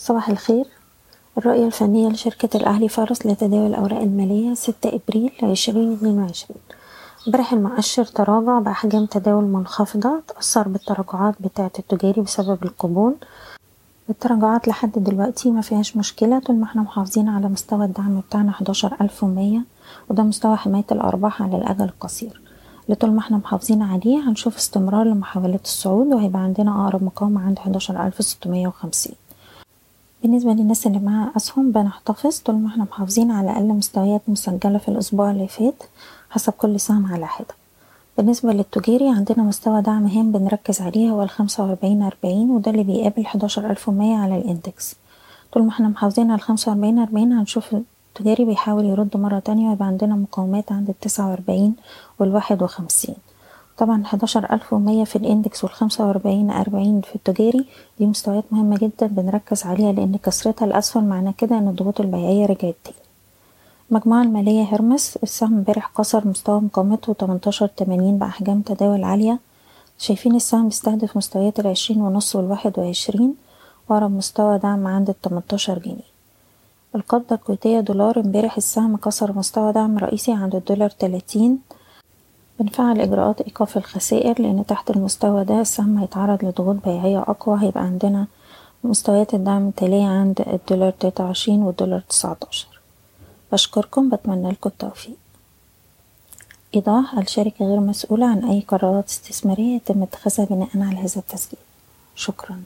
صباح الخير. الرؤية الفنية لشركة الأهلي فارس لتداول الأوراق المالية ستة إبريل عشرين اتنين وعشرين. امبارح المؤشر تراجع بأحجام تداول منخفضة تأثر بالتراجعات بتاعة التجاري بسبب القبول. التراجعات لحد دلوقتي مفيهاش مشكلة طول ما إحنا محافظين على مستوى الدعم بتاعنا حداشر ألف ومية وده مستوى حماية الأرباح على الأجل القصير. لطول ما إحنا محافظين عليه هنشوف استمرار لمحاولات الصعود وهيبقى عندنا أقرب مقاومة عند حداشر ألف ستمية وخمسين. بالنسبة للناس اللي معاها أسهم بنحتفظ طول ما إحنا محافظين على أقل مستويات مسجلة في الأسبوع اللي فات حسب كل سهم على حدة. بالنسبة للتجاري عندنا مستوى دعم هام بنركز عليه هو الخمسة وأربعين أربعين وده اللي بيقابل حداشر ألف ومية على الإندكس طول ما إحنا محافظين على الخمسة وأربعين أربعين هنشوف التجاري بيحاول يرد مرة تانية ويبقى عندنا مقاومات عند التسعة وأربعين والواحد وخمسين. طبعا حداشر ألف ومية في الإندكس والخمسة وأربعين أربعين في التجاري. دي مستويات مهمة جدا بنركز عليها لأن كسرتها الأسفل معناه كده إن الضغوط البيعية رجعت تاني. المجموعة المالية هرمس السهم امبارح كسر مستوى مقاومته تمنتاشر تمانين بأحجام تداول عالية. شايفين السهم بيستهدف مستويات العشرين ونص والواحد وعشرين وأقرب مستوى دعم عند التمنتاشر جنيه. القبضة الكويتية دولار امبارح السهم كسر مستوى دعم رئيسي عند الدولار تلاتين. بنفعل إجراءات إيقاف الخسائر لأن تحت المستوى ده السهم هيتعرض لضغوط بيعية أقوى هيبقى عندنا مستويات الدعم التالية عند الدولار تلاتة وعشرين والدولار تسعتاشر. بشكركم بتمنى لكم التوفيق. إيضاح الشركة غير مسؤولة عن أي قرارات استثمارية يتم اتخاذها بناء على هذا التسجيل؟ شكرا.